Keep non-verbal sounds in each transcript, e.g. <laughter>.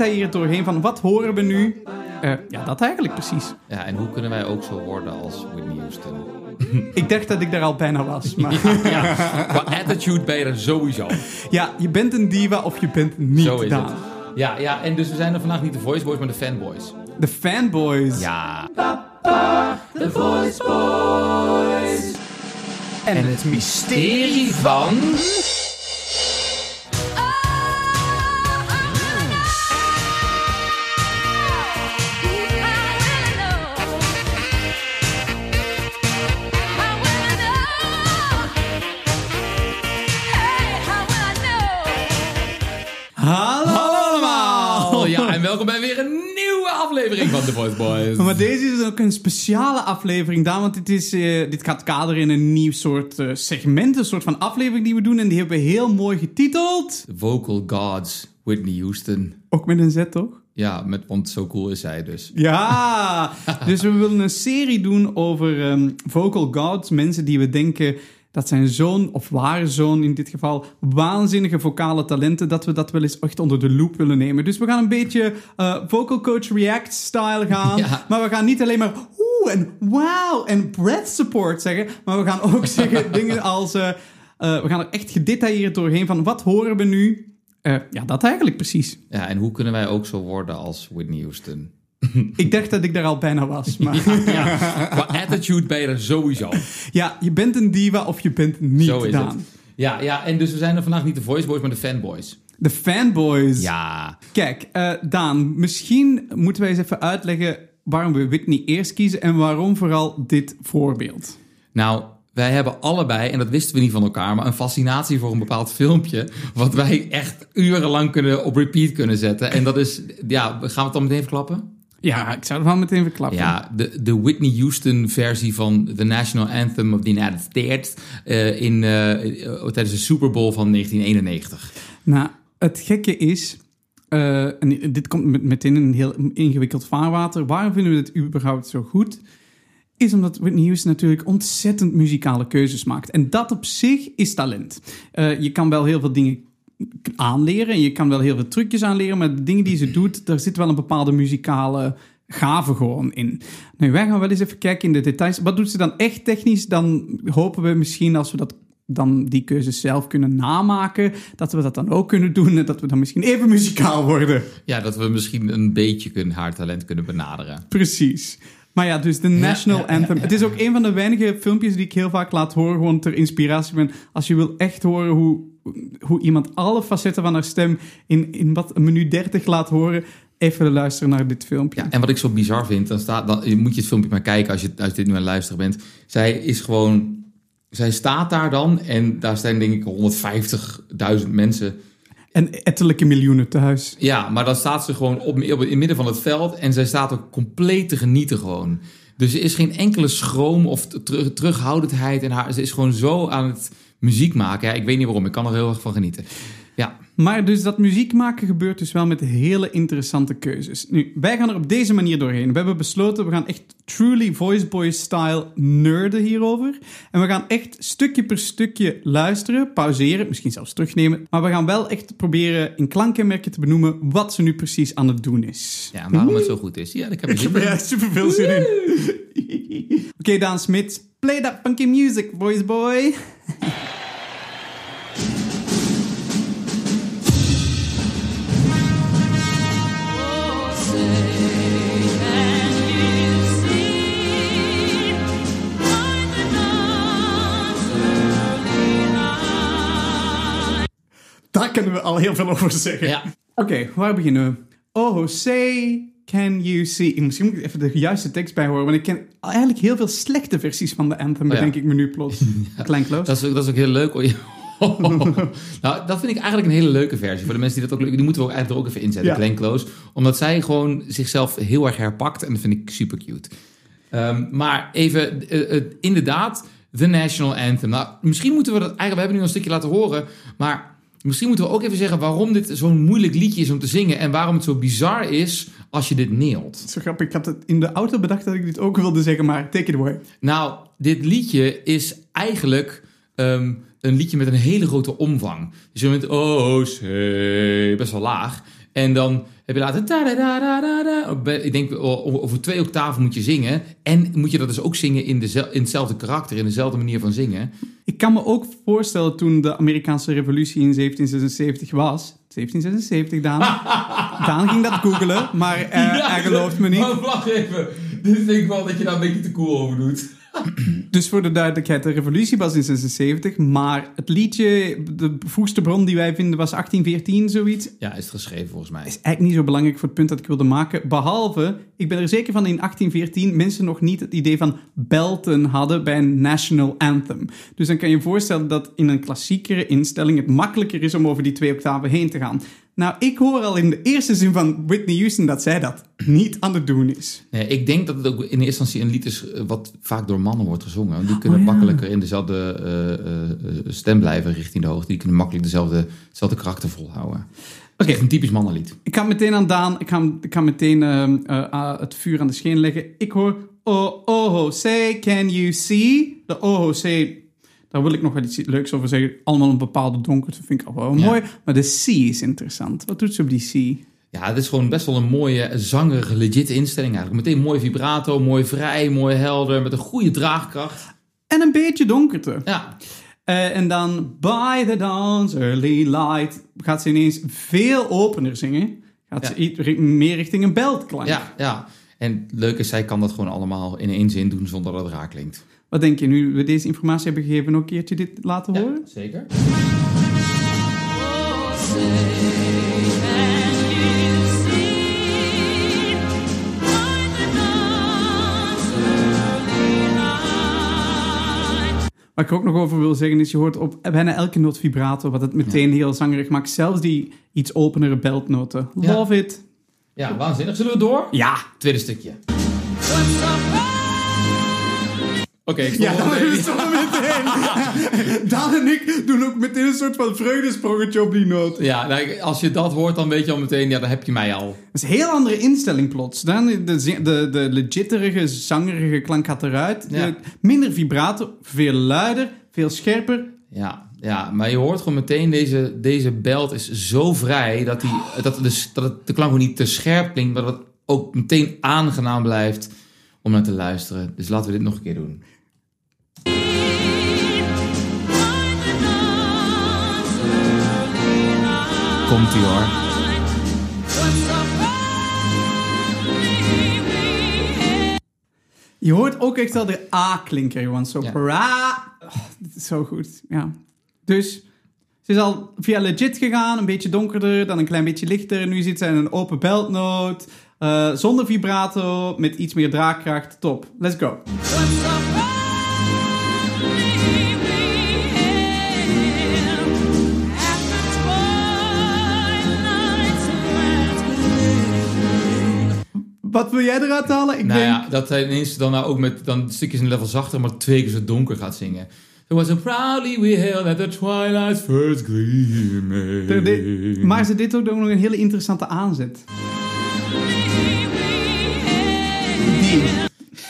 gedetailleerd doorheen van wat horen we nu? Eh, ja, dat eigenlijk precies. Ja, en hoe kunnen wij ook zo worden als Whitney Houston? <laughs> Ik dacht dat ik daar al bijna was. <laughs> Maar Ja, qua attitude ben je er sowieso. ja, je bent een diva of je bent niet Zo is het. Ja, ja, en dus we zijn er vandaag niet de Voice Boys, maar de Fanboys. De fanboys. Ja. En, het mysterie van... aflevering van de Voice Boys. Maar deze is ook een speciale aflevering, Daan, want dit, is, eh, dit gaat kaderen in een nieuw soort eh, segment, een soort van aflevering die we doen. En die hebben we heel mooi getiteld. Vocal Gods, Whitney Houston. Ook met een Z, toch? Ja, met, want zo cool is zij dus. Ja! <laughs> dus we willen een serie doen over ehm, vocal gods, mensen die we denken dat zijn zoon, of ware zoon in dit geval, waanzinnige vocale talenten, dat we dat wel eens echt onder de loep willen nemen. Dus we gaan een beetje eh, vocal coach react style gaan, Ja. maar we gaan niet alleen maar oeh en wow en breath support zeggen, maar we gaan ook <laughs> zeggen dingen als, eh, eh, we gaan er echt gedetailleerd doorheen van wat horen we nu? Ja, dat eigenlijk precies. Ja, en hoe kunnen wij ook zo worden als Whitney Houston? <laughs> Ik dacht dat ik daar al bijna was, maar... <laughs> Ja, qua attitude ben je er sowieso. <laughs> Ja, je bent een diva of je bent niet Zo is Daan. het. Ja, ja, en dus we zijn er vandaag niet de Voice Boys, maar de Fanboys. De fanboys. Ja. Kijk, eh, Daan, misschien moeten wij eens even uitleggen waarom we Whitney eerst kiezen en waarom vooral dit voorbeeld. Nou, wij hebben allebei, en dat wisten we niet van elkaar, maar een fascinatie voor een bepaald filmpje. Wat wij echt urenlang kunnen op repeat kunnen zetten. En dat is, ja, gaan we het dan meteen verklappen? Ja, ik zou er wel meteen verklappen. Ja, de, de Whitney Houston versie van The National Anthem of the United States. eh, in, eh, eh, tijdens de Super Bowl van 1991. Nou, het gekke is, en dit komt met, meteen in een heel ingewikkeld vaarwater. Waarom vinden we het überhaupt zo goed? Is omdat Whitney Houston natuurlijk ontzettend muzikale keuzes maakt. En dat op zich is talent. Je kan wel heel veel dingen aanleren en je kan wel heel veel trucjes aanleren, maar de dingen die ze doet, daar zit wel een bepaalde muzikale gave gewoon in. Nu, wij gaan wel eens even kijken in de details. Wat doet ze dan echt technisch? Dan hopen we misschien als we dat dan die keuzes zelf kunnen namaken, dat we dat dan ook kunnen doen en dat we dan misschien even muzikaal worden. Ja, dat we misschien een beetje kunnen, haar talent kunnen benaderen. Precies. Maar ja, dus de National Anthem. Het is ook een van de weinige filmpjes die ik heel vaak laat horen, gewoon ter inspiratie ben. Als je wil echt horen hoe, hoe iemand alle facetten van haar stem in, in wat een minuut 30 laat horen, even luisteren naar dit filmpje. Ja, en wat ik zo bizar vind, dan, staat, dan moet je het filmpje maar kijken als je, als je dit nu aan het luisteren bent. Zij is gewoon, zij staat daar dan en daar staan denk ik 150.000 mensen. En ettelijke miljoenen thuis. Ja, maar dan staat ze gewoon op, op, in het midden van het veld en zij staat ook compleet te genieten gewoon. Dus er is geen enkele schroom of ter- terughoudendheid en haar, ze is gewoon zo aan het muziek maken. Ja, ik weet niet waarom, ik kan er heel erg van genieten. Ja, Maar dus dat muziek maken gebeurt dus wel met hele interessante keuzes. Nu, wij gaan er op deze manier doorheen. We hebben besloten, we gaan echt truly Voice Boy style nerden hierover. En we gaan echt stukje per stukje luisteren, pauzeren, misschien zelfs terugnemen. Maar we gaan wel echt proberen in klankkenmerken te benoemen wat ze nu precies aan het doen is. ja en waarom het zo goed is. Ja, ik heb Ik heb <laughs> er echt super veel zin in. <laughs> Oké, Daan Smit, play that funky music, Voice <laughs> Daar kunnen we al heel veel over zeggen. Ja. Oké, waar beginnen we? Oh, say, can you see? Misschien moet ik even de juiste tekst bij horen, want ik ken eigenlijk heel veel slechte versies van de Anthem, Oh ja. bedenk ik me nu plots. <laughs> Klein Kloos. Dat is, ook, dat is ook heel leuk. <laughs> nou, dat vind ik eigenlijk een hele leuke versie. Voor de mensen die dat ook leuk Die moeten we ook eigenlijk er ook even inzetten, Ja. Glenn Close. Omdat zij gewoon zichzelf heel erg herpakt. En dat vind ik super cute. Ehm, maar even, eh, eh, inderdaad, The National Anthem. Nou, misschien moeten we dat... Eigenlijk, we hebben nu al een stukje laten horen. Maar misschien moeten we ook even zeggen... waarom dit zo'n moeilijk liedje is om te zingen. En waarom het zo bizar is als je dit neelt. Zo grappig, ik had het in de auto bedacht dat ik dit ook wilde zeggen, maar take it away. Nou, dit liedje is eigenlijk ehm, een liedje met een hele grote omvang. Dus je bent, oh, zee, best wel laag. En dan heb je later... da da da. Ik denk, over twee octaven moet je zingen. En moet je dat dus ook zingen in, in hetzelfde karakter, in dezelfde manier van zingen. Ik kan me ook voorstellen toen de Amerikaanse revolutie in 1776 was. 1776, Daan. <laughs> Daan ging dat googelen, maar eh, hij gelooft me niet. Maar wacht even. Dit vind ik wel dat je daar een beetje te cool over doet. <clears throat> Dus voor de duidelijkheid, de revolutie was in 76, maar het liedje, de vroegste bron die wij vinden was 1814, zoiets. Ja, is het geschreven volgens mij. is eigenlijk niet zo belangrijk voor het punt dat ik wilde maken. Behalve, ik ben er zeker van in 1814 mensen nog niet het idee van belten hadden bij een national anthem. Dus dan kan je je voorstellen dat in een klassiekere instelling het makkelijker is om over die twee octaven heen te gaan. Nou, ik hoor al in de eerste zin van Whitney Houston dat zij dat niet aan het doen is. Nee, ik denk dat het ook in eerste instantie een lied is eh, wat vaak door mannen wordt gezongen. Die kunnen Oh, ja. makkelijker in dezelfde eh, eh, stem blijven richting de hoogte. Die kunnen makkelijk dezelfde, karakter volhouden. Oké, een typisch mannenlied. Ik ga meteen aan Daan, ik ga, ik ga meteen ehm, eh, ah, het vuur aan de scheen leggen. Ik hoor, oh, oh, Jose, can you see? De oh, Jose, daar wil ik nog wel iets leuks over zeggen. Allemaal een bepaalde donkerte, vind ik al wel Ja. mooi. Maar de C is interessant. Wat doet ze op die C? Ja, het is gewoon best wel een mooie, zangerige, legit instelling eigenlijk. Meteen mooi vibrato, mooi vrij, mooi helder, met een goede draagkracht. En een beetje donkerte. Ja, Eh, en dan, by the dawn's early light, gaat ze ineens veel opener zingen. Gaat Ja. ze meer richting een beltklank. ja, ja. En het leuke is, zij kan dat gewoon allemaal in één zin doen zonder dat het raar klinkt. Wat denk je, nu we deze informatie hebben gegeven, nog een keertje dit laten horen? zeker. Wat ik er ook nog over wil zeggen is, je hoort op bijna elke noot vibrato, wat het meteen heel zangerig maakt. Zelfs die iets openere beltnoten. Ja. Love it. Ja, waanzinnig. Zullen we door? Ja. Tweede stukje. Oké, ik stop Ja, <laughs> we stoppen meteen. <laughs> Daan en ik doen ook meteen een soort van vreugdesprongetje op die noot. Ja, nou, als je dat hoort, dan weet je al meteen, ja, dan heb je mij al. Dat is een heel andere instelling plots. Dan de, de, de legitterige, zangerige klank gaat eruit. Ja. De- minder vibrato, veel luider, veel scherper. Ja, ja, maar je hoort gewoon meteen, deze, deze belt is zo vrij dat, die, dat, het dat het, de klank gewoon niet te scherp klinkt, maar dat het ook meteen aangenaam blijft om naar te luisteren. Dus laten we dit nog een keer doen. Komt-ie hoor. Je hoort ook echt wel de A-klinker, gewoon zo. Ja. pra. Oh, dit is zo goed, ja. Dus ze is al via legit gegaan, een beetje donkerder, dan een klein beetje lichter. Nu zit zij in een open beltnoot, eh, zonder vibrato, met iets meer draagkracht. Top, let's go. Wat wil jij eruit halen? Ik Nou denk... ja, dat hij ineens dan nou ook met dan stukjes een level zachter, maar twee keer zo donker gaat zingen. It was a proudly we hailed at the twilight's first gleaming. maar ze dit ook nog een hele interessante aanzet.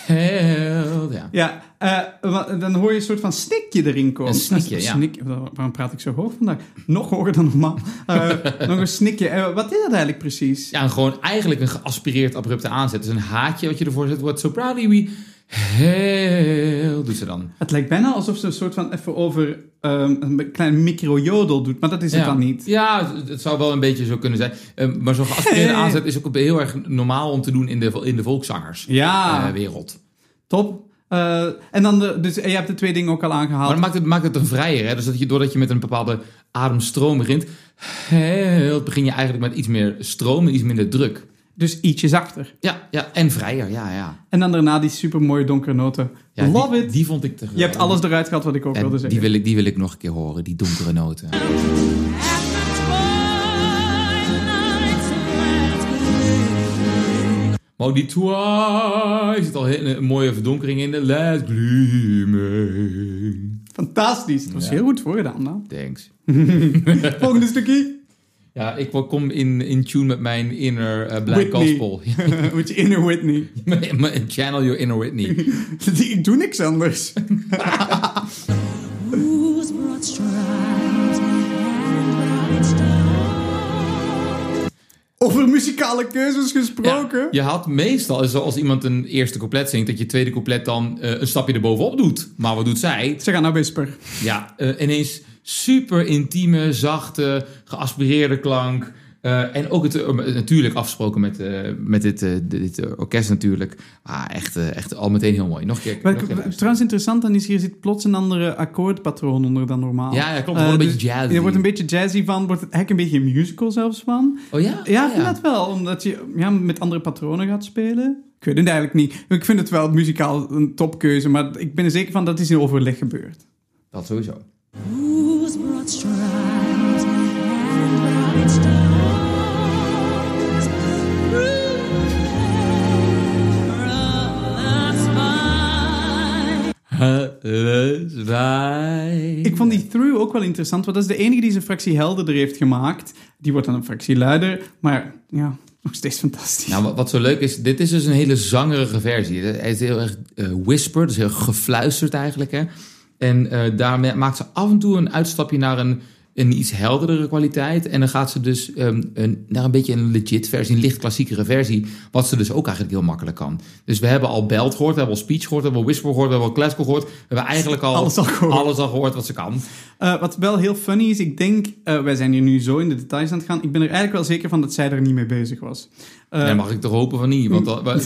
Hailed, ja. Ja, eh, dan hoor je een soort van snikje erin komen. Een snikje, <laughs> Een ja. waarom praat ik zo hoog vandaag? Nog hoger dan normaal. Eh, <laughs> nog een snikje. Eh, wat is dat eigenlijk precies? Ja, gewoon eigenlijk een geaspireerd abrupte aanzet. Dus een haatje wat je ervoor zet. What so proudly we hailed, doet ze dan. Het lijkt bijna alsof ze een soort van even over ehm, een klein microjodel doet, maar dat is het ja. dan niet. Ja, het- zou wel een beetje zo kunnen zijn. Eh, maar zo'n geaspireerde <laughs> aanzet is ook heel erg normaal om te doen in de, in de volkszangerswereld. Ja, top. Eh, en dan de, dus je hebt de twee dingen ook al aangehaald. Maar dat maakt het, maakt het een vrijer. Hè? Dus dat je, doordat je met een bepaalde ademstroom begint, hailed, begin je eigenlijk met iets meer stroom en iets minder druk. Dus ietsjes achter. Ja, ja, en vrijer, ja, ja. En dan daarna die super mooie donkere noten. ja Love die, it. Die vond ik te je hebt alles eruit gehad wat ik ook En wilde die zeggen. wil, ik, die wil ik nog een keer horen, die donkere noten. Maar ook die twice, er zit al een mooie verdonkering in de last gleaming. Fantastisch. Dat was Ja. heel goed voorgedaan. Dan. Thanks. <laughs> Volgende stukje. Ja, ik kom in, in tune met mijn inner eh, black Whitney. gospel. <laughs> Met je inner Whitney. <laughs> Channel your inner Whitney. ik doe niks anders. Whose broad strides and bright stars Over muzikale keuzes gesproken. Ja, je had meestal, zoals iemand een eerste couplet zingt, dat je tweede couplet dan eh, een stapje erbovenop doet. Maar wat doet zij? Ze gaan naar Whisper. Ja, eh, ineens super intieme, zachte, geaspireerde klank. Eh, en ook het, eh, natuurlijk afgesproken met, eh, met dit, dit orkest natuurlijk. Ah, echt, echt al meteen heel mooi. Nog een keer. Wat nog een keer ik trouwens interessant dan is, hier zit plots een andere akkoordpatroon onder dan normaal. Ja, ja, klopt. Het wordt een dus beetje jazzy. Je wordt een beetje jazzy van, wordt het eigenlijk een beetje musical zelfs van. Oh ja? Ja, ik Oh, vind dat wel, omdat je ja, met andere patronen gaat spelen. Ik weet het eigenlijk niet. Ik vind het wel muzikaal een topkeuze, maar ik ben er zeker van dat het is in overleg gebeurd. Dat sowieso. Whose Ik vond die through ook wel interessant, want dat is de enige die zijn fractie helderder heeft gemaakt. Die wordt dan een fractie luider, maar ja, nog steeds fantastisch. Nou, wat, zo leuk is, dit is dus een hele zangerige versie. Hij is heel erg eh whisper, dus heel gefluisterd eigenlijk. Hè? En eh, daarmee maakt ze af en toe een uitstapje naar een, een iets helderdere kwaliteit. En dan gaat ze dus ehm, een, naar een beetje een legit versie, een licht klassiekere versie. Wat ze dus ook eigenlijk heel makkelijk kan. Dus we hebben al belt gehoord, we hebben al speech gehoord, we hebben al whisper gehoord, we hebben al classical gehoord. We hebben eigenlijk al Alles al gehoord. alles al gehoord wat ze kan. Eh, wat wel heel funny is, ik denk, eh, wij zijn hier nu zo in de details aan het gaan. Ik ben er eigenlijk wel zeker van dat zij er niet mee bezig was. Eh, Ja, mag ik toch hopen van niet? Want wa- <laughs>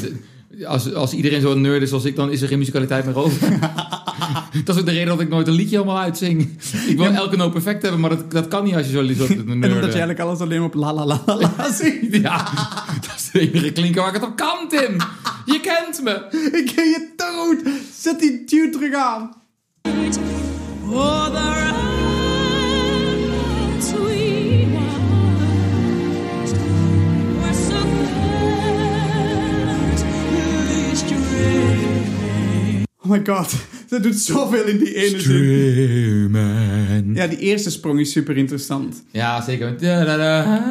als, als iedereen zo'n nerd is als ik, dan is er geen musicaliteit meer over. <laughs> dat is ook de reden dat ik nooit een liedje helemaal uitzing. Ik wil elke noot perfect hebben, maar dat, dat kan niet als je zo zo een en omdat nerd je eigenlijk alles alleen op la la la la la <laughs> zingt. Ja, dat is de enige klinker waar ik het op kan, Tim. Je kent me. Ik ken je te goed. Zet die tune terug aan. Oh my god, <laughs> ze doet zoveel in die ene zin. Ja, die eerste sprong is super interessant. Ja, zeker. Da-da-da.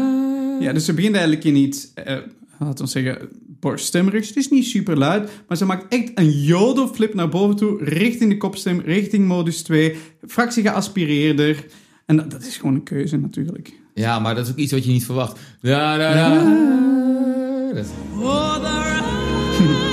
Ja, dus ze begint eigenlijk in iets, eh, laten we zeggen, borststemerigs. Het is niet super luid, maar ze maakt echt een jodelflip naar boven toe, richting de kopstem, richting modus 2, fractie geaspireerder. En dat, dat is gewoon een keuze natuurlijk. Ja, maar dat is ook iets wat je niet verwacht. Oh, the roads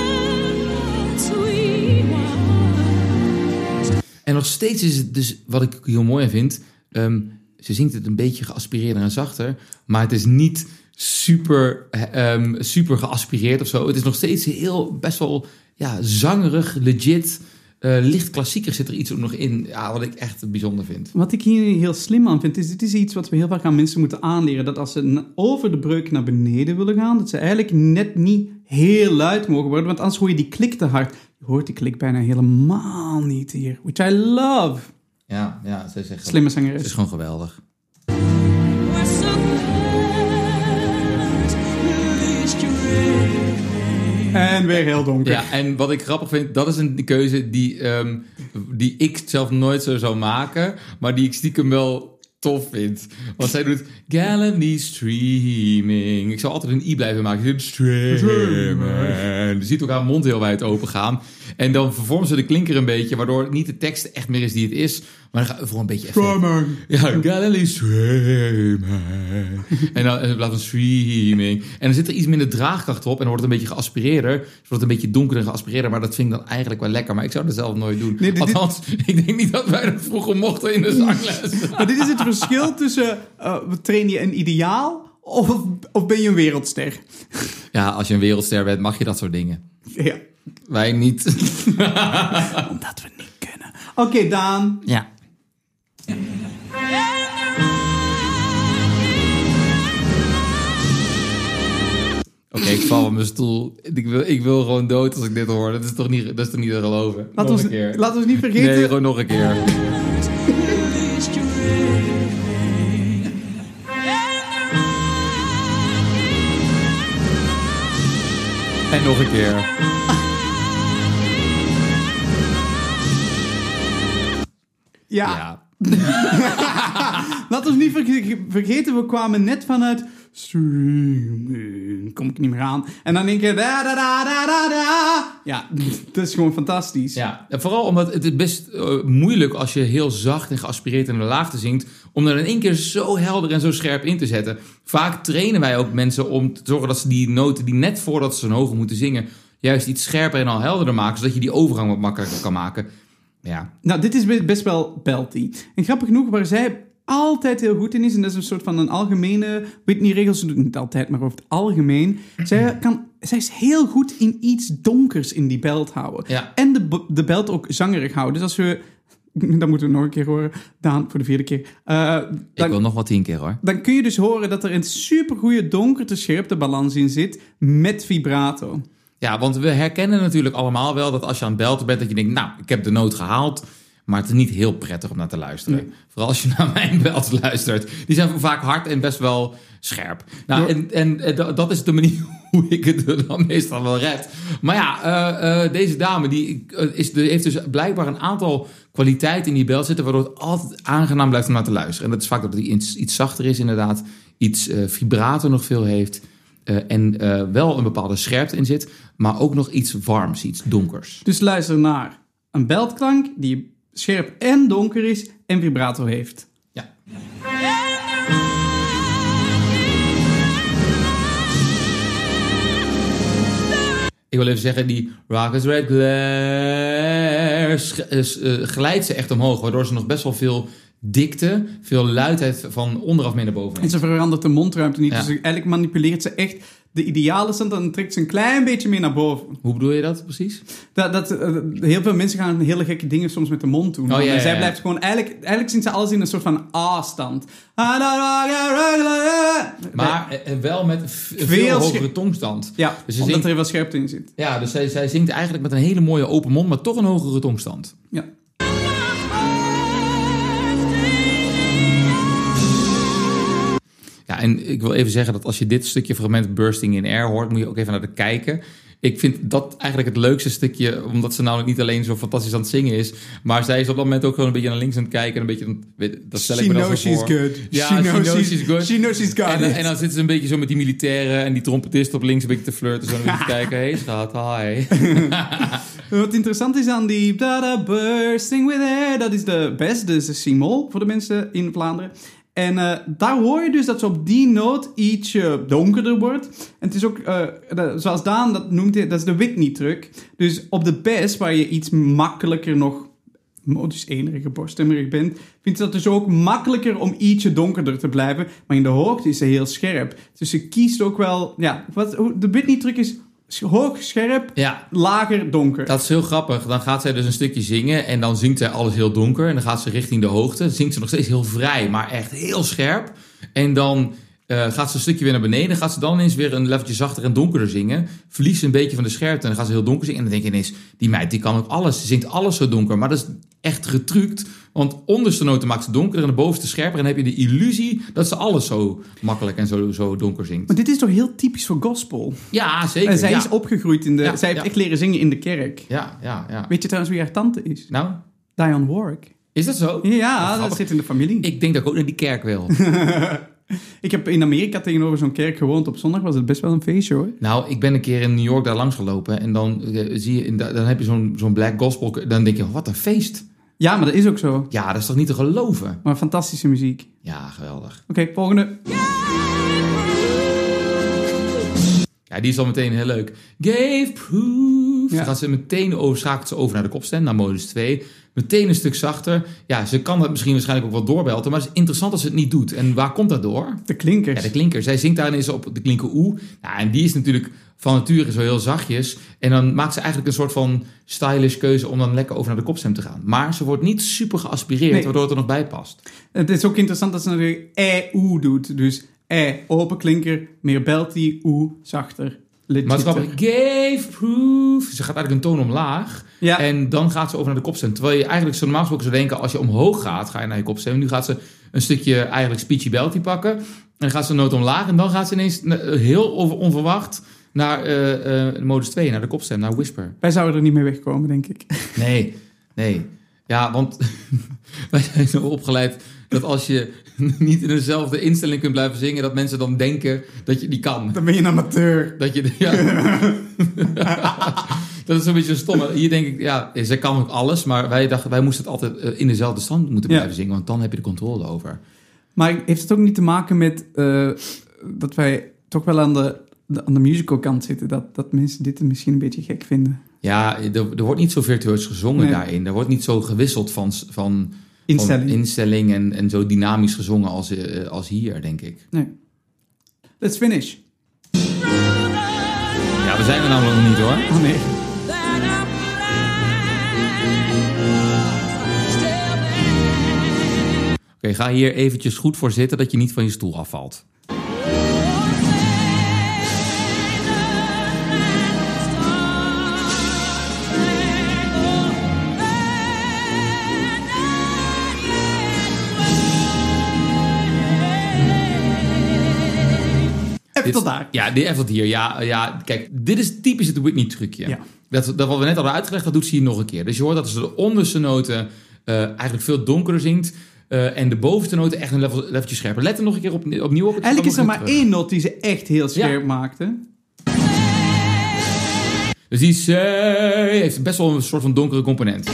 En nog steeds is het dus, wat ik heel mooi vind, ehm, ze zingt het een beetje geaspireerder en zachter, maar het is niet super, ehm, super geaspireerd of zo. Het is nog steeds heel, best wel ja, zangerig, legit, eh, licht klassieker zit er iets ook nog in, ja, wat ik echt bijzonder vind. Wat ik hier heel slim aan vind, is dit is iets wat we heel vaak aan mensen moeten aanleren. Dat als ze over de breuk naar beneden willen gaan, dat ze eigenlijk net niet heel luid mogen worden. Want anders hoor je die klik te hard. Je hoort die klik bijna helemaal niet hier. Which I love. Ja, ja, ze is echt Slimme Het is zangeres. gewoon geweldig. En weer heel donker. Ja, en wat ik grappig vind, dat is een keuze die, ehm, die ik zelf nooit zo zou maken, maar die ik stiekem wel tof vind. Want zij doet gallantly streaming. Ik zou altijd een i blijven maken. Streaming. Je ziet ook haar mond heel wijd open gaan. En dan vervormt ze de klinker een beetje, waardoor niet de tekst echt meer is die het is, maar dan gaat voor een beetje effect. Ja, Galilee en dan in plaats van streaming. En dan zit er iets minder draagkracht op en dan wordt het een beetje geaspireerder. Dus wordt het een beetje donkerder geaspireerder. Maar dat vind ik dan eigenlijk wel lekker. Maar ik zou dat zelf nooit doen. Nee, dit- Althans, ik denk niet dat wij dat vroeger mochten in de zangles. <laughs> Maar dit is het verschil tussen, eh, train je een ideaal of, of ben je een wereldster? ja, als je een wereldster bent, mag je dat soort dingen. Ja, Wij niet. <laughs> omdat we niet kunnen. Oké, Daan. ja. Oké, ik val op mijn stoel. Ik wil, ik wil gewoon dood als ik dit hoor. Dat is toch niet, dat is toch niet te geloven? Laat nog ons, een keer. laat ons niet vergeten. Nee, gewoon nog een keer. En nog een keer. Ja. Ja. <laughs> Laat ons niet verge- vergeten, we kwamen net vanuit streaming, kom ik niet meer aan. En dan denk je, da da da da da da. Ja, <laughs> dat is gewoon fantastisch. Ja, en vooral omdat het is best eh, moeilijk als je heel zacht en geaspireerd in de laagte zingt, om er in één keer zo helder en zo scherp in te zetten. Vaak trainen wij ook mensen om te zorgen dat ze die noten die net voordat ze zo'n hoge moeten zingen, juist iets scherper en al helderder maken, zodat je die overgang wat makkelijker kan maken. Ja, Nou, dit is be- best wel belty. En grappig genoeg, waar zij altijd heel goed in is, en dat is een soort van een algemene Whitney-regel, ze doet het niet altijd, maar over het algemeen. Zij, kan, zij is heel goed in iets donkers in die belt houden. Ja. En de, de belt ook zangerig houden. Dus als we, <laughs> dat moeten we nog een keer horen, Daan, voor de vierde keer. Eh, ik wil nog wat tien keer hoor. dan kun je dus horen dat er een supergoeie donkerte-scherpte balans in zit met vibrato. Ja, want we herkennen natuurlijk allemaal wel dat als je aan het belten bent, dat je denkt, nou, ik heb de noot gehaald. Maar het is niet heel prettig om naar te luisteren. Vooral als je naar mijn <laughs> belt luistert. Die zijn vaak hard en best wel scherp. Nou, en, en, eh, dat- is de manier <laughs> hoe ik het er dan meestal wel red. Maar ja, eh, eh, deze dame die is, heeft dus blijkbaar een aantal kwaliteiten in die belt zitten... waardoor het altijd aangenaam blijft om naar te luisteren. En dat is vaak dat hij iets, iets zachter is inderdaad. Iets eh, vibrato nog veel heeft. Eh, en eh, wel een bepaalde scherpte in zit. Maar ook nog iets warms, iets donkers. Dus luister naar een beltklank die scherp en donker is en vibrato heeft. Ja. Ik wil even zeggen, die Rockets Red Glare eh, glijdt ze echt omhoog. Waardoor ze nog best wel veel dikte, veel luidheid van onderaf mee naar boven En ze verandert de mondruimte niet. Ja. Dus eigenlijk manipuleert ze echt de ideale stand en trekt ze een klein beetje meer naar boven. Hoe bedoel je dat precies? Dat, dat, eh, heel veel mensen gaan hele gekke dingen soms met de mond doen. Oh, ja, en ja, zij blijft gewoon... Eigenlijk, eigenlijk zingt ze alles in een soort van A-stand. Maar wel met Veel hogere tongstand. Ja, Dus omdat zingt- er wel scherpte in zit. Ja, dus zij, zij zingt eigenlijk met een hele mooie open mond, maar toch een hogere tongstand. Ja. Ja, en ik wil even zeggen dat als je dit stukje fragment Bursting in Air hoort, moet je ook even naar de kijken. Ik vind dat eigenlijk het leukste stukje, omdat ze namelijk niet alleen zo fantastisch aan het zingen is, maar zij is op dat moment ook gewoon een beetje naar links aan het kijken en een beetje, weet- dat stel ik me dan knows she's voor. good. Ja, She knows she's- good. she knows she's got en, it. en dan zitten ze een beetje zo met die militairen en die trompetist op links een beetje te flirten, zo een beetje te <laughs> kijken. Hey schat, hi. <laughs> Wat interessant is aan die da da bursting with air, dat is de best, dus de C-mol voor de mensen in Vlaanderen. En eh, daar hoor je dus dat ze op die noot ietsje donkerder wordt. En het is ook, eh, zoals Daan dat noemt, dat is de Whitney-truc. Dus op de best, waar je iets makkelijker nog modus enerige borststemmerig bent, vindt ze dat dus ook makkelijker om ietsje donkerder te blijven. Maar in de hoogte is ze heel scherp. Dus ze kiest ook wel, ja, wat, de Whitney-truc is hoog, scherp, Ja, lager, donker. Dat is heel grappig. Dan gaat zij dus een stukje zingen en dan zingt zij alles heel donker. En dan gaat ze richting de hoogte. Dan zingt ze nog steeds heel vrij, maar echt heel scherp. En dan eh, gaat ze een stukje weer naar beneden. Gaat ze dan ineens weer een leveltje zachter en donkerder zingen. Verliest ze een beetje van de scherpte en dan gaat ze heel donker zingen. En dan denk je ineens, die meid die kan ook alles. Ze zingt alles zo donker. Maar dat is echt getrukt. Want onderste noten maakt ze donkerder en de bovenste scherper. En dan heb je de illusie dat ze alles zo makkelijk en zo, zo donker zingt. Maar dit is toch heel typisch voor gospel? Ja, zeker. En zij ja. is opgegroeid in de... Ja, zij heeft ja. echt leren zingen in de kerk. Ja, ja, ja. Weet je trouwens wie haar tante is? Nou, Dionne Warwick. is dat zo? Ja, dat grappig. zit in de familie. Ik, Ik denk dat ik ook naar die kerk wil. <laughs> <laughs> heb in Amerika tegenover zo'n kerk gewoond. Op zondag was het best wel een feestje hoor. nou, ik ben een keer in New York daar langs gelopen. En dan eh, zie je, dan heb je zo'n zo'n black gospel. Dan denk je, wat een feest. Ja, maar dat is ook zo. Ja, dat is toch niet te geloven? Maar fantastische muziek. Ja, geweldig. Oké, volgende. Ja, die is al meteen heel leuk. Gave proof. Ja. Dan gaat ze meteen over, schakelt ze over naar de kopstem, naar modus 2. Meteen een stuk zachter. Ja, ze kan dat misschien waarschijnlijk ook wel doorbelten. Maar het is interessant als ze het niet doet. En waar komt dat door? De klinkers. Ja, de klinker. Zij zingt daar ineens op de klinker oe. Nou, en die is natuurlijk van nature zo heel zachtjes. En dan maakt ze eigenlijk een soort van stylish keuze om dan lekker over naar de kopstem te gaan. Maar ze wordt niet super geaspireerd, Nee. waardoor het er nog bij past. Het is ook interessant dat ze natuurlijk e-oe doet. Dus e, open klinker, meer belty, oe, zachter. Grappig. Gave proof. Ze gaat eigenlijk een toon omlaag. Ja. En dan gaat ze over naar de kopstem. Terwijl je eigenlijk zo normaal gesproken zou denken, als je omhoog gaat, ga je naar je kopstem. Nu gaat ze een stukje eigenlijk speechy belty pakken. En dan gaat ze een noot omlaag. En dan gaat ze ineens eh, heel onverwacht naar eh, eh, modus 2, naar de kopstem, naar whisper. Wij zouden er niet mee wegkomen, denk ik. Nee, nee. Ja, want <laughs> wij zijn zo opgeleid dat als je <laughs> niet in dezelfde instelling kunt blijven zingen, dat mensen dan denken dat je die kan. Dan ben je een amateur. Dat je, ja. <laughs> dat is een beetje stom. Hier denk ik, ja, zij kan ook alles, maar wij dachten, wij moesten het altijd eh, in dezelfde stand moeten Ja. blijven zingen, want dan heb je de controle over. Maar heeft het ook niet te maken met eh, dat wij toch wel aan de, de- aan de musical kant zitten? Dat, dat mensen dit misschien een beetje gek vinden. Ja, er, er wordt niet zo virtueus gezongen Nee. daarin. Er wordt niet zo gewisseld van, van, Instelling. van instelling en, en zo dynamisch gezongen als, eh, als hier, denk ik. Nee. Let's finish. Ja, we zijn er namelijk nog niet hoor. Oh nee. Oké, ga hier eventjes goed voor zitten dat je niet van je stoel afvalt. Even tot daar. Ja, even tot hier. Ja, ja, kijk, dit is typisch het Whitney trucje. Ja. Dat, dat wat we net hadden uitgelegd, dat doet ze hier nog een keer. Dus je hoort dat ze de onderste noten eh, eigenlijk veel donkerder zingt. eh, en de bovenste noten echt een level, leveltje scherper. Let er nog een keer op, opnieuw op. Ik Eigenlijk is er maar terug. één not die ze echt heel scherp maakte. Dus die C heeft best wel een soort van donkere component.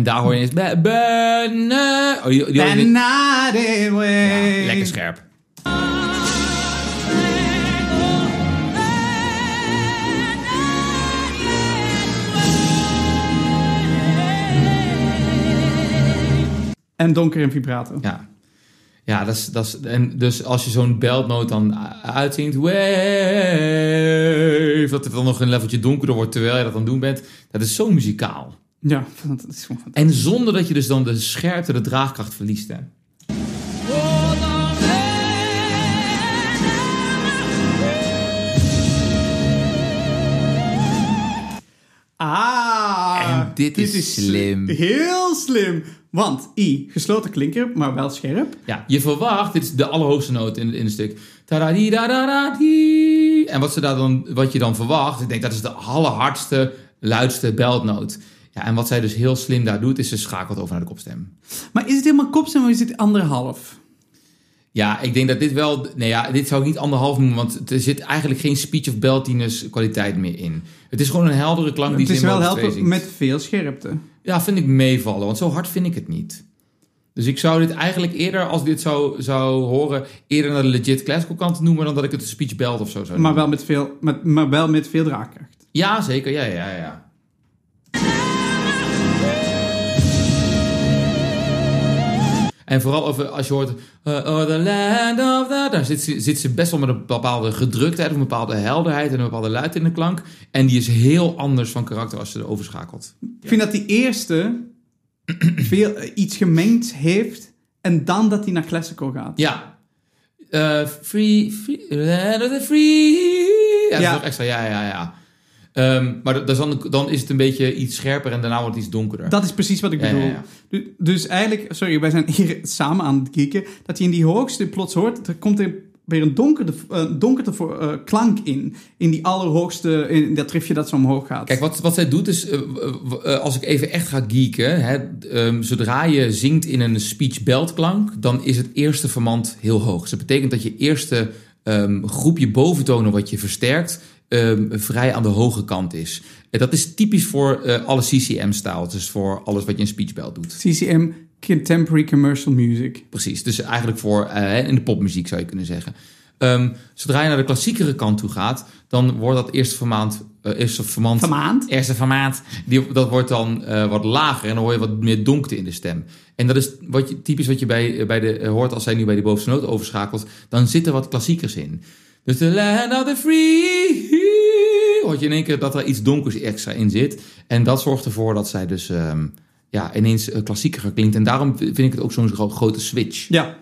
En daar hoor je eens... Be. Oh, die, die hoor je- Banana way. Ja, lekker scherp. En donker en vibrato. Ja. Ja, dat is, dat is, en dus als je zo'n beltnoot dan uitzingt, wave, dat het dan nog een leveltje donkerder wordt terwijl je dat aan het doen bent, dat is zo muzikaal. Ja, dat is gewoon. En zonder dat je dus dan de scherpte, de draagkracht verliest. Hè. Ah, En dit is slim. Heel slim. Want I, gesloten klinker, maar wel scherp. Ja, je verwacht, dit is de allerhoogste noot in, in het stuk. Tadadi. En wat, ze daar dan, wat je dan verwacht, ik denk dat is de allerhardste, luidste beltnoot. Ja, en wat zij dus heel slim daar doet, is ze schakelt over naar de kopstem. Maar is het helemaal kopstem of is het anderhalf? Ja, ik denk dat dit wel... Nee ja, dit zou ik niet anderhalf noemen, want er zit eigenlijk geen speech of beltiness kwaliteit meer in. Het is gewoon een heldere klank die Het is ze in wel Modus 2 helpen met veel scherpte. Ja, vind ik meevallen, want zo hard vind ik het niet. Dus ik zou dit eigenlijk eerder, als dit zou, zou horen, eerder naar de legit classical kant noemen dan dat ik het een speech belt of zo zou Maar noemen. wel met veel, met, maar wel met veel draagkracht. Ja, zeker. Ja, ja, ja. En vooral over, als je hoort... uh, oh, the land of the... Daar zit, ze- zit ze best wel met een bepaalde gedruktheid... of een bepaalde helderheid en een bepaalde luid in de klank. En die is heel anders van karakter als ze er overschakelt. Ik vind dat die eerste <clears throat> veel, eh, iets gemengd heeft en dan dat hij naar classical gaat. Ja. Eh, free, free... Land of the free... Ja, dat Ja. is nog extra. Ja, ja, ja. Ehm, maar dan, dan is het een beetje iets scherper... en daarna wordt het iets donkerder. Dat is precies wat ik Ja, ja, bedoel. ja. Dus eigenlijk, sorry, wij zijn hier samen aan het kijken, dat je in die hoogste plots hoort, er komt er weer een donkerde, eh, donkerte voor, eh, klank in. In die allerhoogste, in dat riffje dat zo omhoog gaat. Kijk, wat, wat zij doet is, eh, eh, als ik even echt ga geeken, hè, ehm, zodra je zingt in een speech beltklank, dan is het eerste vermand heel hoog. Dus dat betekent dat je eerste ehm, groepje boventonen wat je versterkt, ehm, vrij aan de hoge kant is. En dat is typisch voor eh, alle CCM-stijl, dus voor alles wat je in speech belt doet. CCM, Contemporary Commercial Music. Precies, dus eigenlijk voor eh, in de popmuziek zou je kunnen zeggen. Ehm, zodra je naar de klassiekere kant toe gaat, dan wordt dat eerste vermaand, eh, eerste vermand, Vermaand? eerste vermaat, die, dat wordt dan eh, wat lager en dan hoor je wat meer donkte in de stem. En dat is wat je, typisch wat je bij, eh, bij de, eh, hoort als zij nu bij die bovenste noot overschakelt. Dan zitten wat klassiekers in. Dus de land of the free, hoort je in één keer dat er iets donkers extra in zit. En dat zorgt ervoor dat zij dus ehm, ja, ineens eh, klassieker klinkt. En daarom vind ik het ook zo'n gro- grote switch. Ja.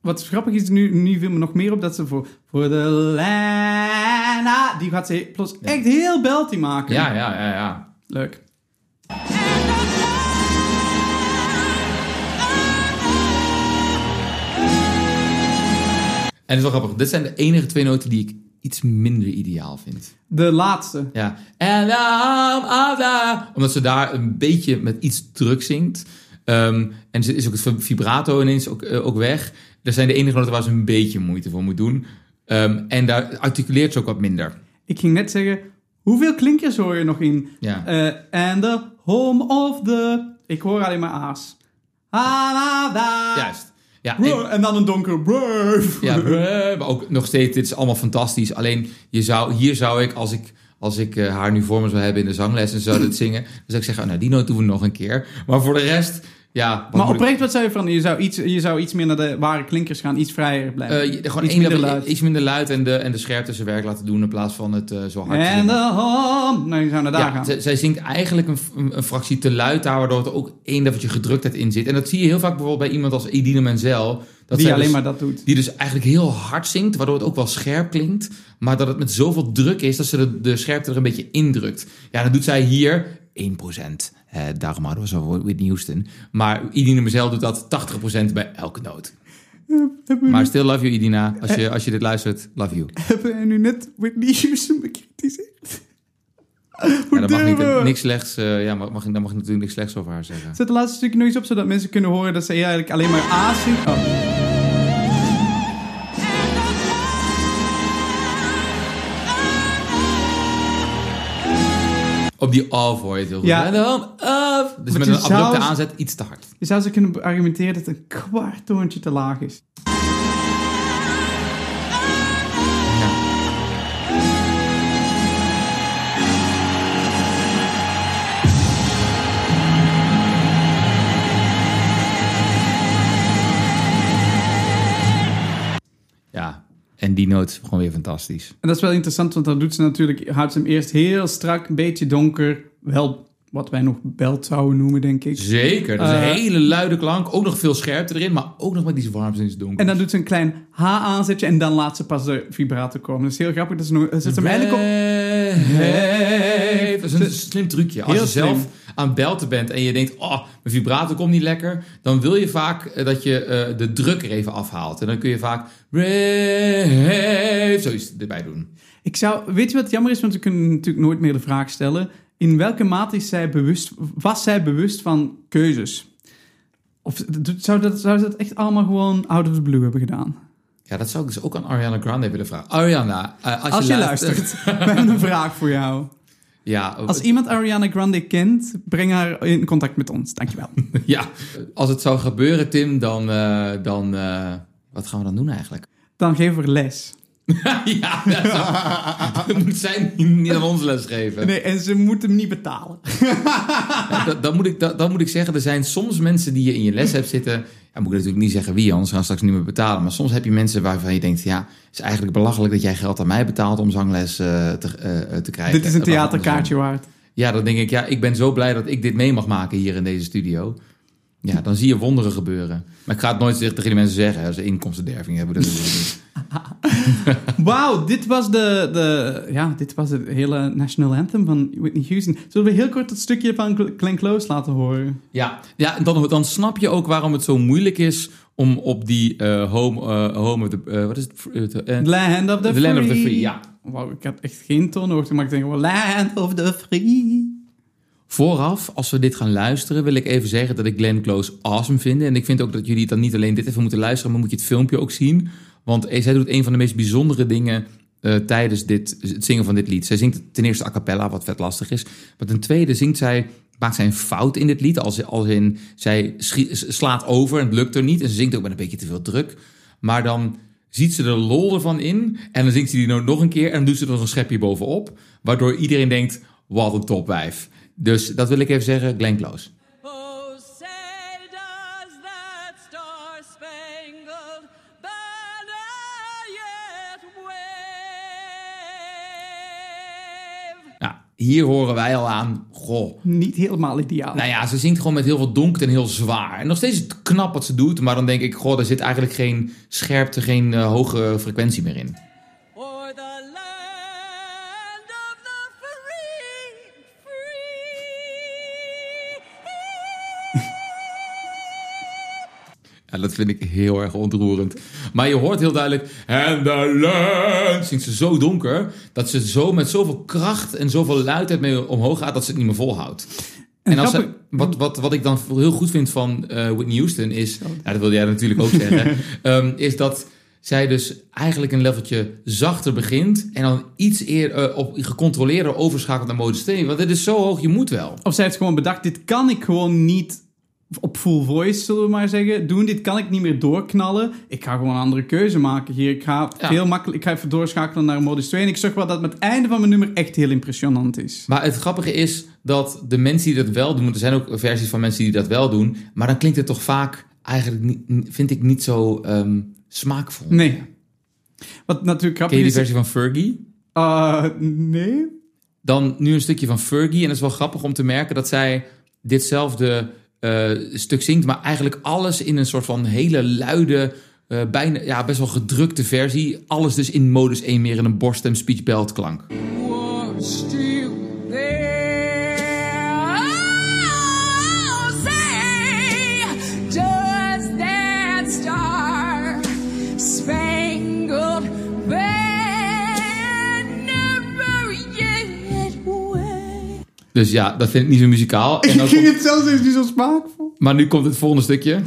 Wat grappig is, nu, nu viel me nog meer op dat ze voor, voor de Lana, die gaat ze plots echt heel belty maken. Ja, ja, ja, ja. Leuk. Het is wel grappig. Dit zijn de enige twee noten die ik iets minder ideaal vind. De laatste. Ja. En the- Omdat ze daar een beetje met iets druk zingt. Ehm, en ze is ook het vibrato ineens ook, eh, ook weg. Dat zijn de enige noten waar ze een beetje moeite voor moet doen. Ehm, en daar articuleert ze ook wat minder. Ik ging net zeggen, hoeveel klinkers hoor je nog in? Ja. Eh, and the home of the... Ik hoor alleen maar a's. Juist. Ja, en- En dan een donker brave. Ja, brrr, maar ook nog steeds, dit is allemaal fantastisch. Alleen, je zou, hier zou ik, als ik, als ik eh, haar nu voor me zou hebben in de zangles en zou dit <clears throat> zingen, dan zou ik zeggen, oh, nou, die noot doen we nog een keer. Maar voor de rest, ja. Maar oprecht, wat zou je van? Je zou, iets, je zou iets meer naar de ware klinkers gaan, iets vrijer blijven. eh, gewoon iets minder dat- luid. iets minder luid en de, en de scherpte zijn werk laten doen in plaats van het eh, zo hard En de home... Nou, je zou naar daar Ja, gaan. zij, zingt eigenlijk een, een, een fractie te luid daar, waardoor er ook één dat je gedruktheid in zit. En dat zie je heel vaak bijvoorbeeld bij iemand als Edine Menzel. Dat die alleen dus- maar dat doet. Die dus eigenlijk heel hard zingt, waardoor het ook wel scherp klinkt. Maar dat het met zoveel druk is dat ze de, de scherpte er een beetje indrukt. Ja, dat doet zij hier 1%. Eh, daarom hadden we zo Whitney Houston. Maar Idina Menzel doet dat 80% bij elke noot. Maar still love you, Idina. Als je, als je dit luistert, love you. Hebben we nu net Whitney Houston bekritiseerd? Hoe Ja, dat mag niet, we? niks slechts, eh, ja, mag, daar mag je natuurlijk niks slechts over haar zeggen. Zet het laatste stukje nog eens op, zodat mensen kunnen horen dat ze eigenlijk alleen maar A zingt. Oh. Op die of hoor je het heel goed. Ja. En dan. Dus met een abrupte aanzet iets te hard. Je zou ze kunnen argumenteren dat een kwart toontje te laag is. En die noot is gewoon weer fantastisch. En dat is wel interessant, want dan doet ze natuurlijk, houdt ze hem eerst heel strak, een beetje donker. Wel wat wij nog belt zouden noemen, denk ik. Zeker, dat is Eh, een hele luide klank. Ook nog veel scherpte erin, maar ook nog met die warmte in het donker. En dan doet ze een klein H-aanzetje en dan laat ze pas de vibrato komen. Dat is heel grappig. Dat ze nog- zet hem eigenlijk op. Heeft. Dat is een slim trucje. Als Heel je zelf slim. aan belten bent en je denkt, oh, mijn vibrato komt niet lekker, dan wil je vaak eh, dat je eh, de druk er even afhaalt. En dan kun je vaak rave, zoiets erbij doen. Ik zou, weet je wat jammer is? Want we kunnen natuurlijk nooit meer de vraag stellen. In welke mate is zij bewust, was zij bewust van keuzes? Of zou dat, zou dat echt allemaal gewoon out of the blue hebben gedaan? Ja, dat zou ik dus ook aan Ariana Grande willen vragen. Ariana, eh, als, Als je luistert, <laughs> we hebben een vraag voor jou. Ja, Als iemand Ariana Grande kent, breng haar in contact met ons. Dankjewel. <laughs> ja, als het zou gebeuren, Tim, dan, eh, dan eh, wat gaan we dan doen eigenlijk? Dan geven we les. <laughs> ja, <laughs> dat, moet zij niet aan ons les geven. Nee, en ze moeten hem niet betalen. <laughs> Ja, dat, dat moet ik, dat, dat moet ik zeggen. Er zijn soms mensen die je in je les hebt zitten. Ja, moet ik natuurlijk niet zeggen wie, anders gaan we straks niet meer betalen. Maar soms heb je mensen waarvan je denkt: ja, het is eigenlijk belachelijk dat jij geld aan mij betaalt om zangles eh, te, eh, te krijgen. Dit is een theaterkaartje waard. Ja, dan denk ik: ja, ik ben zo blij dat ik dit mee mag maken hier in deze studio. Ja, dan zie je wonderen gebeuren. Maar ik ga het nooit tegen die mensen zeggen als ze inkomstenderving hebben. Dat is niet. <laughs> Wauw, dit was de, de, ja, dit was het hele national anthem van Whitney Houston. Zullen we heel kort het stukje van Glenn Close laten horen? Ja, ja dan, dan snap je ook waarom het zo moeilijk is om op die eh, home, eh, home of the... eh, wat is het? Land of the, The Free. Land of the Free, ja. Wauw, ik had echt geen toonhoogte, maar ik denk wel Land of the Free. Vooraf, als we dit gaan luisteren, wil ik even zeggen dat ik Glenn Close awesome vind. En ik vind ook dat jullie dan niet alleen dit even moeten luisteren, maar moet je het filmpje ook zien. Want eh, zij doet een van de meest bijzondere dingen eh, tijdens dit, het zingen van dit lied. Zij zingt ten eerste a cappella, wat vet lastig is. Maar ten tweede zingt zij, maakt zij een fout in dit lied. Als, als in, zij slaat over en het lukt er niet. En ze zingt ook met een beetje te veel druk. Maar dan ziet ze de lol ervan in. En dan zingt ze die nou nog een keer. En dan doet ze er nog een schepje bovenop. Waardoor iedereen denkt, wat een topwijf. Dus dat wil ik even zeggen, Glenn. Hier horen wij al aan, goh. Niet helemaal ideaal. Nou ja, ze zingt gewoon met heel veel donker en heel zwaar. En nog steeds knap wat ze doet. Maar dan denk ik, goh, daar zit eigenlijk geen scherpte, geen eh, hoge frequentie meer in. Dat vind ik heel erg ontroerend. Maar je hoort heel duidelijk... And the land... Zingt ze zo donker... dat ze zo met zoveel kracht en zoveel luidheid mee omhoog gaat... dat ze het niet meer volhoudt. En als ze- wat, wat, wat ik dan heel goed vind van eh, Whitney Houston is... Dat wilde jij natuurlijk ook zeggen... <laughs> ehm, is dat zij dus eigenlijk een leveltje zachter begint... en dan iets eer, eh, op gecontroleerder overschakelt naar mode stay. Want dit is zo hoog, je moet wel. Of zij heeft gewoon bedacht, dit kan ik gewoon niet op full voice, zullen we maar zeggen, doen. Dit kan ik niet meer doorknallen. Ik ga gewoon een andere keuze maken hier. Ik ga, Ja. heel makkelijk, ik ga even doorschakelen naar modus 2. En ik zag wel dat met het einde van mijn nummer echt heel impressionant is. Maar het grappige is dat de mensen die dat wel doen... want er zijn ook versies van mensen die dat wel doen... maar dan klinkt het toch vaak eigenlijk, niet, vind ik, niet zo ehm, smaakvol. Nee. Wat natuurlijk Ken grappig je die versie van Fergie? Uh, nee? Dan nu een stukje van Fergie. En dat is wel grappig om te merken dat zij ditzelfde eh, stuk zingt, maar eigenlijk alles in een soort van hele luide, eh, bijna ja, best wel gedrukte versie. Alles dus in modus 1 meer in een borststem speech belt klank. Dus ja, dat vind ik niet zo muzikaal. En Ik ging <laughs> komt- het zelfs eens niet zo smaakvol. maar nu komt het volgende stukje.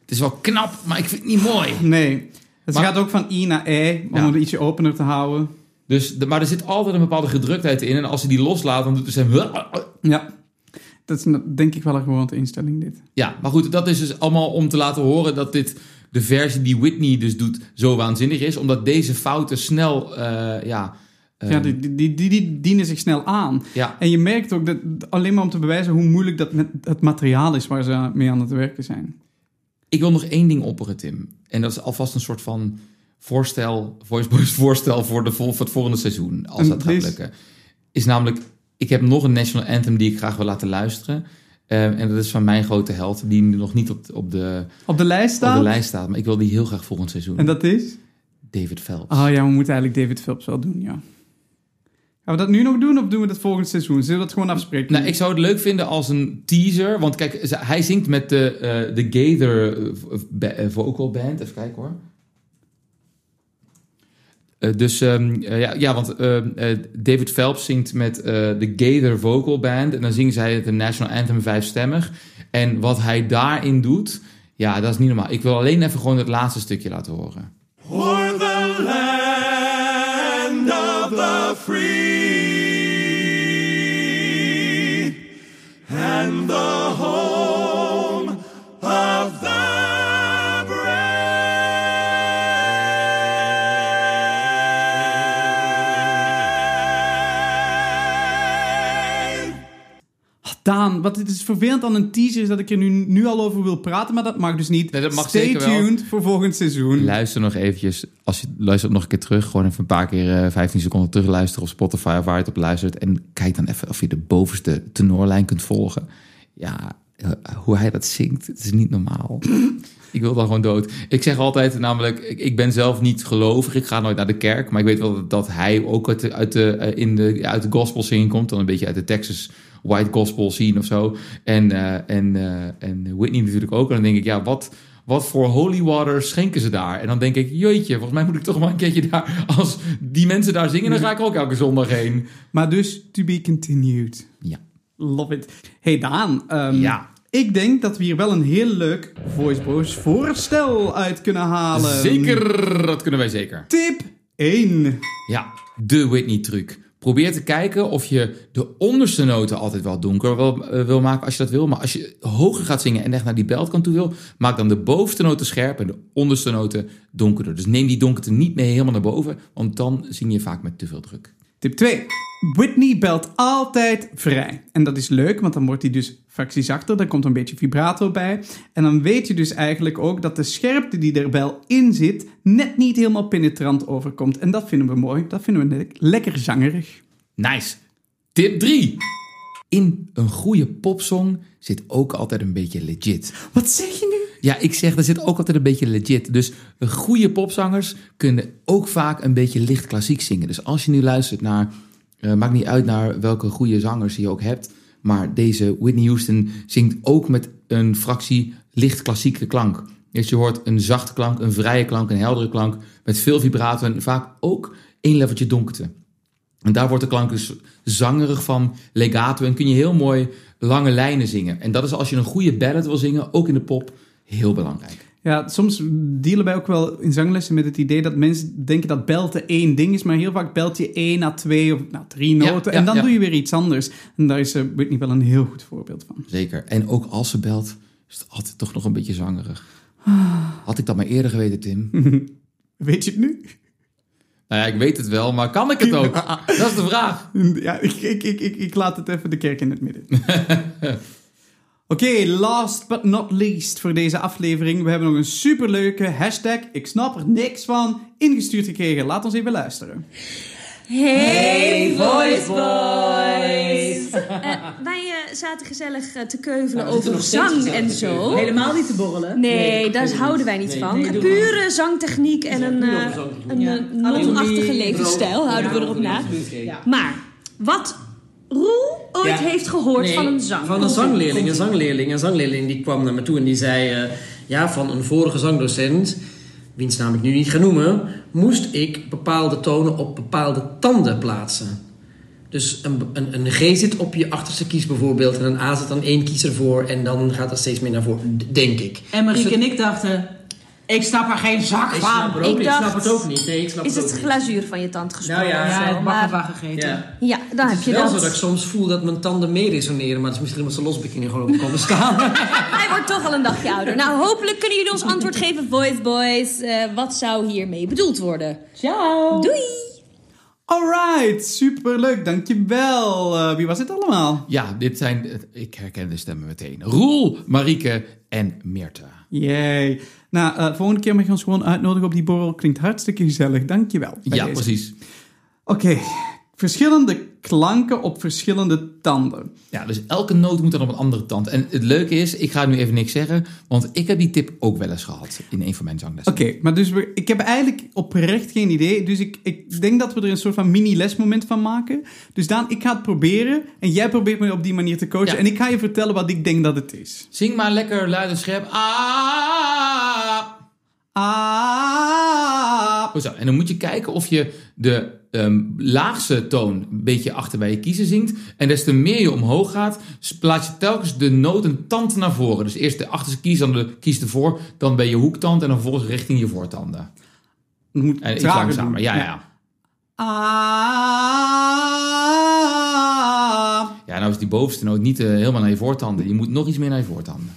Het is wel knap, maar ik vind het niet mooi. Nee. Het Maar- gaat ook van I naar E, om Ja. het ietsje opener te houden. Dus, de- maar er zit altijd een bepaalde gedruktheid in. En als ze die loslaat, dan doet het hem... Ja. Dat is denk ik wel een gewoonte instelling, dit. Ja, maar goed, dat is dus allemaal om te laten horen dat dit de versie die Whitney dus doet zo waanzinnig is. Omdat deze fouten snel, eh, ja... ja, die, die, die, die, die dienen zich snel aan. ja, En je merkt ook, dat, alleen maar om te bewijzen hoe moeilijk dat met het materiaal is waar ze mee aan het werken zijn. ik wil nog één ding opperen, Tim. En dat is alvast een soort van voorstel, Voice <laughs> voorstel voor, de, voor het volgende seizoen. Als En dat gaat is- lukken. Is namelijk, ik heb nog een national anthem die ik graag wil laten luisteren. Eh, en dat is van mijn grote held, die nu nog niet op, de- op, de, Op de lijst op staat. de lijst staat. Maar ik wil die heel graag volgend seizoen. En dat is? David Phelps. Oh ja, we moeten eigenlijk David Phelps wel doen, ja. Gaan we dat nu nog doen of doen we dat volgend seizoen? Zullen we dat gewoon afspreken? Nou, ik zou het leuk vinden als een teaser. Want kijk, hij zingt met de, eh de Gaither eh, eh, vocal band. Even kijken hoor. Eh, dus ehm, eh, ja, ja, want ehm, eh, David Phelps zingt met de Gaither vocal band. En dan zingen zij het National Anthem vijfstemmig. En wat hij daarin doet, ja, dat is niet normaal. Ik wil alleen even gewoon het laatste stukje laten horen. For the land of the free and the Wat het is vervelend aan een teaser is dat ik er nu, nu al over wil praten, maar dat mag dus niet. Nee, dat mag Stay zeker wel. tuned voor volgend seizoen. Luister nog eventjes, als je luistert nog een keer terug, gewoon even een paar keer eh 15 seconden terug luisteren op Spotify of waar je het op luistert. En kijk dan even of je de bovenste tenorlijn kunt volgen. Ja, eh, hoe hij dat zingt, het is niet normaal. <clears throat> ik wil dan gewoon dood. Ik zeg altijd namelijk, ik, ik ben zelf niet gelovig, ik ga nooit naar de kerk. Maar ik weet wel dat, dat hij ook uit de, uit de, eh, in de, uit de gospel scene komt. Dan een beetje uit de Texas white gospel scene of zo. En, eh, en, eh, en Whitney natuurlijk ook. En dan denk ik, ja, wat wat voor holy water schenken ze daar? En dan denk ik, jeetje, volgens mij moet ik toch maar een keertje daar... <laughs> Als die mensen daar zingen, dan ga ik ook elke zondag heen. Maar dus, to be continued. Ja. Love it. Hey Daan, ehm, Ja. ik denk dat we hier wel een heel leuk Voice Bros voorstel uit kunnen halen. Zeker, dat kunnen wij zeker. Tip 1. Ja, de Whitney-truc. Probeer te kijken of je de onderste noten altijd wel donker wil, eh, wil maken als je dat wil. Maar als je hoger gaat zingen en echt naar die beltkant toe wil, maak dan de bovenste noten scherp en de onderste noten donkerder. Dus neem die donkerte niet mee helemaal naar boven, want dan zing je vaak met te veel druk. Tip 2. Whitney belt altijd vrij. En dat is leuk, want dan wordt hij dus fractie zachter. Daar komt een beetje vibrato bij. En dan weet je dus eigenlijk ook dat de scherpte die er wel in zit... net niet helemaal penetrant overkomt. En dat vinden we mooi. Dat vinden we le- lekker zangerig. Nice. Tip 3. In een goede popsong zit ook altijd een beetje legit. Wat zeg je nu? Ja, ik zeg, er zit ook altijd een beetje legit. Dus goede popzangers kunnen ook vaak een beetje licht klassiek zingen. Dus als je nu luistert naar, eh, maakt niet uit naar welke goede zangers je ook hebt, maar deze Whitney Houston zingt ook met een fractie licht klassieke klank. Dus je hoort een zachte klank, een vrije klank, een heldere klank, met veel vibrato en vaak ook één leveltje donkerte. En daar wordt de klank dus zangerig van, legato en kun je heel mooi lange lijnen zingen. En dat is als je een goede ballad wil zingen, ook in de pop, heel belangrijk. Ja, soms dealen wij ook wel in zanglessen met het idee dat mensen denken dat belten één ding is, maar heel vaak belt je één na twee of na drie Ja, noten ja, en dan ja. doe je weer iets anders. En daar is eh, Whitney wel een heel goed voorbeeld van. Zeker. En ook als ze belt, is het altijd toch nog een beetje zangerig. Had ik dat maar eerder geweten, Tim? <laughs> Weet je het nu? Nou ja, ik weet het wel, maar kan ik het ook? <laughs> Dat is de vraag. Ja, ik, ik, ik, ik, ik laat het even de kerk in het midden. <laughs> Oké, last but not least voor deze aflevering. We hebben nog een superleuke hashtag, ik snap er niks van, ingestuurd gekregen. Laat ons even luisteren. Hey, Voice Boys! <laughs> wij eh, zaten gezellig eh, te keuvelen over zang en zo. Helemaal niet te borrelen. Nee, daar houden wij niet van. nee, Pure zangtechniek en een, eh, een Ja. eh, non-achtige levensstijl, houden we erop na. ja. Maar, wat Roel ooit Ja. heeft gehoord Nee, van een zang. Van een zangleerling. Een zangleerling. Een zangleerling die kwam naar me toe en die zei... eh, ja, van een vorige zangdocent... wiens naam ik nu niet ga noemen... moest ik bepaalde tonen op bepaalde tanden plaatsen. Dus een, een, een G zit op je achterste kies bijvoorbeeld... en een A zit dan één kies ervoor... en dan gaat dat steeds meer naar voren, denk ik. En Marieke Dus en ik dachten, ik snap er geen zak Ik snap van. het ook Ik niet. Ik snap het ook niet. Nee, ik snap Is het het glazuur van je tand gesprongen Nou ja, Ja, het Maar, gegeten. Ja. ja, dan heb Het je is wel dat. zo dat ik soms voel dat mijn tanden mee resoneren... maar dat is misschien omdat ze losbeginnen gewoon op komen staan. <laughs> Hij wordt toch al een dagje ouder. Nou, hopelijk kunnen jullie ons antwoord geven, Voice Boys. Eh, wat zou hiermee bedoeld worden? Ciao. Doei! Alright, superleuk, dankjewel. Uh, wie was dit allemaal? Ja, dit zijn, ik herken de stemmen meteen. Roel, Marieke en Meerte. Yay. Nou, eh, volgende keer mag je ons gewoon uitnodigen op die borrel. Klinkt hartstikke gezellig, dankjewel. Ja, deze. precies. Oké, verschillende klanken op verschillende tanden. Ja, dus elke noot moet dan op een andere tand. En het leuke is, ik ga nu even niks zeggen, want ik heb die tip ook wel eens gehad in een van mijn zanglessen. Oké, maar dus we, ik heb eigenlijk oprecht geen idee. Dus ik, ik denk dat we er een soort van mini-lesmoment van maken. Dus Daan, ik ga het proberen. En jij probeert me op die manier te coachen. Ja. En ik ga je vertellen wat ik denk dat het is. Zing maar lekker luid en scherp. Ah. Ah. Zo. En dan moet je kijken of je de ehm, laagste toon een beetje achter bij je kiezen zingt. En des te meer je omhoog gaat, plaats je telkens de noot een tand naar voren. Dus eerst de achterste kies, dan de kies ervoor, dan bij je hoektand en dan vervolgens richting je voortanden. Je moet En iets langzamer, doen. ja, ja. ja. Ah. Ja, nou is die bovenste noot niet eh, helemaal naar je voortanden. Je moet nog iets meer naar je voortanden.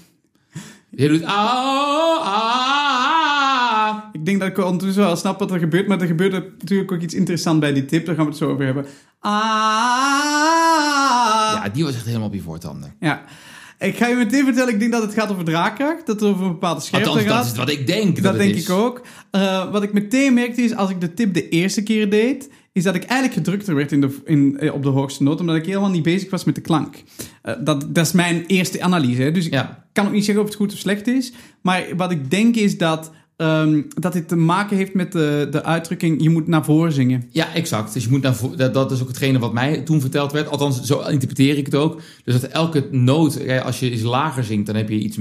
Je doet ah, ah. Ik denk dat ik ondertussen wel snap wat er gebeurt. Maar er gebeurt natuurlijk ook iets interessants bij die tip. Daar gaan we het zo over hebben. Ah. Ja, die was echt helemaal op je voortanden. Ja. Ik ga je meteen vertellen, ik denk dat het gaat over draagkracht. Dat het over een bepaalde scherpte Althans, dat gaat. is wat ik denk dat, Dat denk is. ik ook. Eh, wat ik meteen merkte is, als ik de tip de eerste keer deed, is dat ik eigenlijk gedrukter werd in de, in, eh, op de hoogste noot, omdat ik helemaal niet bezig was met de klank. Eh, dat, dat is mijn eerste analyse. Hè. Dus ik kan ook niet zeggen of het goed of slecht is. Maar wat ik denk is dat, ehm, dat dit te maken heeft met de, de uitdrukking, je moet naar voren zingen. Ja, exact. Dus je moet naar vo- dat, dat is ook hetgene wat mij toen verteld werd. Althans, zo interpreteer ik het ook. Dus dat elke noot, als je iets lager zingt, dan heb je iets...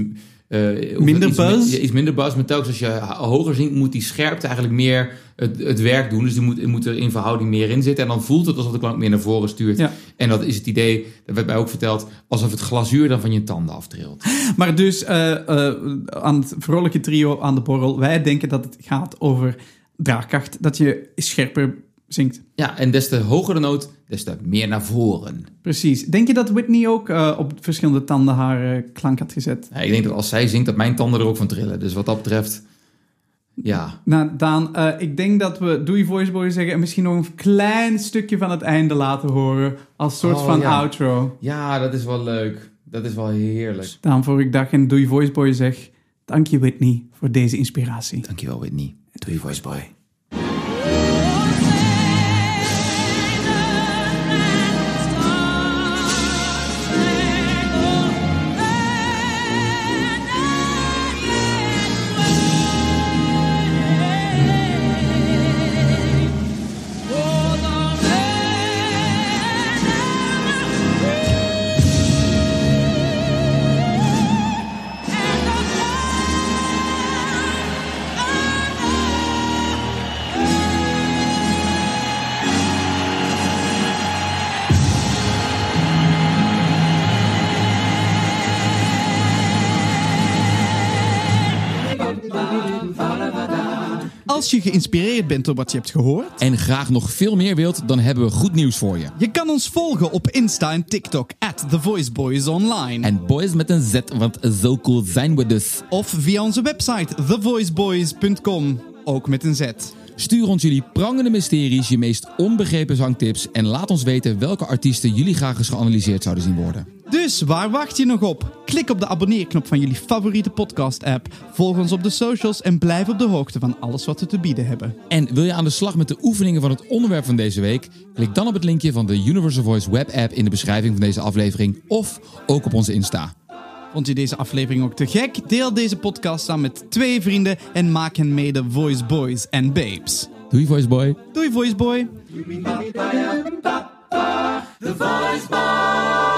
eh, Minder iets, buzz? iets minder buzz. Maar telkens als je ho- hoger zingt, moet die scherpte eigenlijk meer het, het werk doen. Dus die moet, moet er in verhouding meer in zitten. En dan voelt het alsof de klank meer naar voren stuurt. Ja. En dat is het idee, dat werd mij ook verteld, alsof het glazuur dan van je tanden aftrilt. Maar dus eh, eh, aan het vrolijke trio aan de borrel, wij denken dat het gaat over draagkracht. Dat je scherper zingt. Ja, en des te hoger de noot, des te meer naar voren. Precies. Denk je dat Whitney ook eh, op verschillende tanden haar eh, klank had gezet? Ja, ik denk dat als zij zingt, dat mijn tanden er ook van trillen. Dus wat dat betreft, ja. Nou, Daan, eh, ik denk dat we Doei Voice Boy zeggen en misschien nog een klein stukje van het einde laten horen. Als soort Oh, van ja. outro. Ja, dat is wel leuk. Dat is wel heerlijk. Daan, voor ik dag en Doei Voice Boy zeg, dank je Whitney voor deze inspiratie. Dankjewel, Whitney. Doe je voice boy. Als je geïnspireerd bent door wat je hebt gehoord, En graag nog veel meer wilt, dan hebben we goed nieuws voor je. je kan ons volgen op Insta en TikTok at The Voice Boys Online. En boys met een Z, want zo cool zijn we dus. Of via onze website thevoiceboys.com, ook met een Z. Stuur ons jullie prangende mysteries, je meest onbegrepen zangtips en laat ons weten welke artiesten jullie graag eens geanalyseerd zouden zien worden. Dus waar wacht je nog op? Klik op de abonneerknop van jullie favoriete podcast-app, volg ons op de socials en blijf op de hoogte van alles wat we te bieden hebben. En wil je aan de slag met de oefeningen van het onderwerp van deze week? Klik dan op het linkje van de Universal Voice web app in de beschrijving van deze aflevering of ook op onze Insta. Vond je deze aflevering ook te gek? Deel deze podcast dan met twee vrienden en maak hen mee de Voice Boys en Babes. Doei Voice Boy. Doei Voice Boy. The Voice Boy.